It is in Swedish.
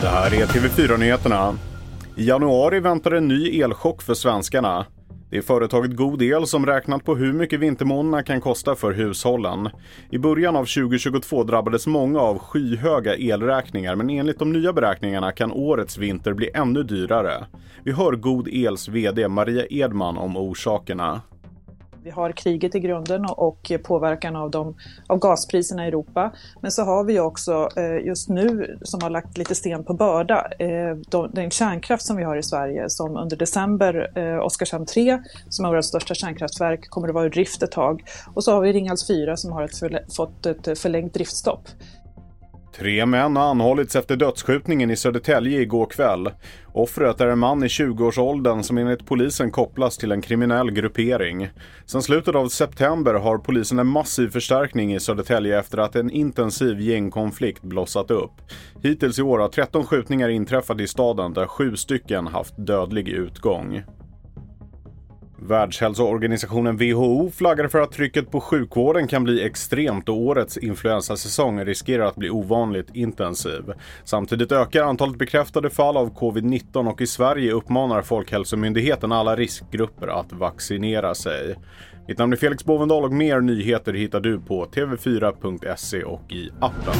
Det här är TV4-nyheterna. I januari väntar en ny elchock för svenskarna. Det är företaget God El som räknat på hur mycket vintermånaderna kan kosta för hushållen. I början av 2022 drabbades många av skyhöga elräkningar men enligt de nya beräkningarna kan årets vinter bli ännu dyrare. Vi hör God Els VD Maria Edman om orsakerna. Vi har kriget i grunden och påverkan av, de, av gaspriserna i Europa. Men så har vi också eh, just nu, som har lagt lite sten på börda, eh, den kärnkraft som vi har i Sverige som under december, eh, Oskarshamn 3, som är vårt största kärnkraftverk, kommer att vara i drift ett tag. Och så har vi Ringhals 4 som har ett fått ett förlängt driftstopp. Tre män har anhållits efter dödsskjutningen i Södertälje igår kväll. Offret är en man i 20-årsåldern som enligt polisen kopplas till en kriminell gruppering. Sedan slutet av september har polisen en massiv förstärkning i Södertälje efter att en intensiv gängkonflikt blossat upp. Hittills i år har 13 skjutningar inträffat i staden där sju stycken haft dödlig utgång. Världshälsoorganisationen WHO flaggar för att trycket på sjukvården kan bli extremt och årets influensasäsong riskerar att bli ovanligt intensiv. Samtidigt ökar antalet bekräftade fall av covid-19 och i Sverige uppmanar Folkhälsomyndigheten alla riskgrupper att vaccinera sig. Mitt namn är Felix Bovendal och mer nyheter hittar du på tv4.se och i appen.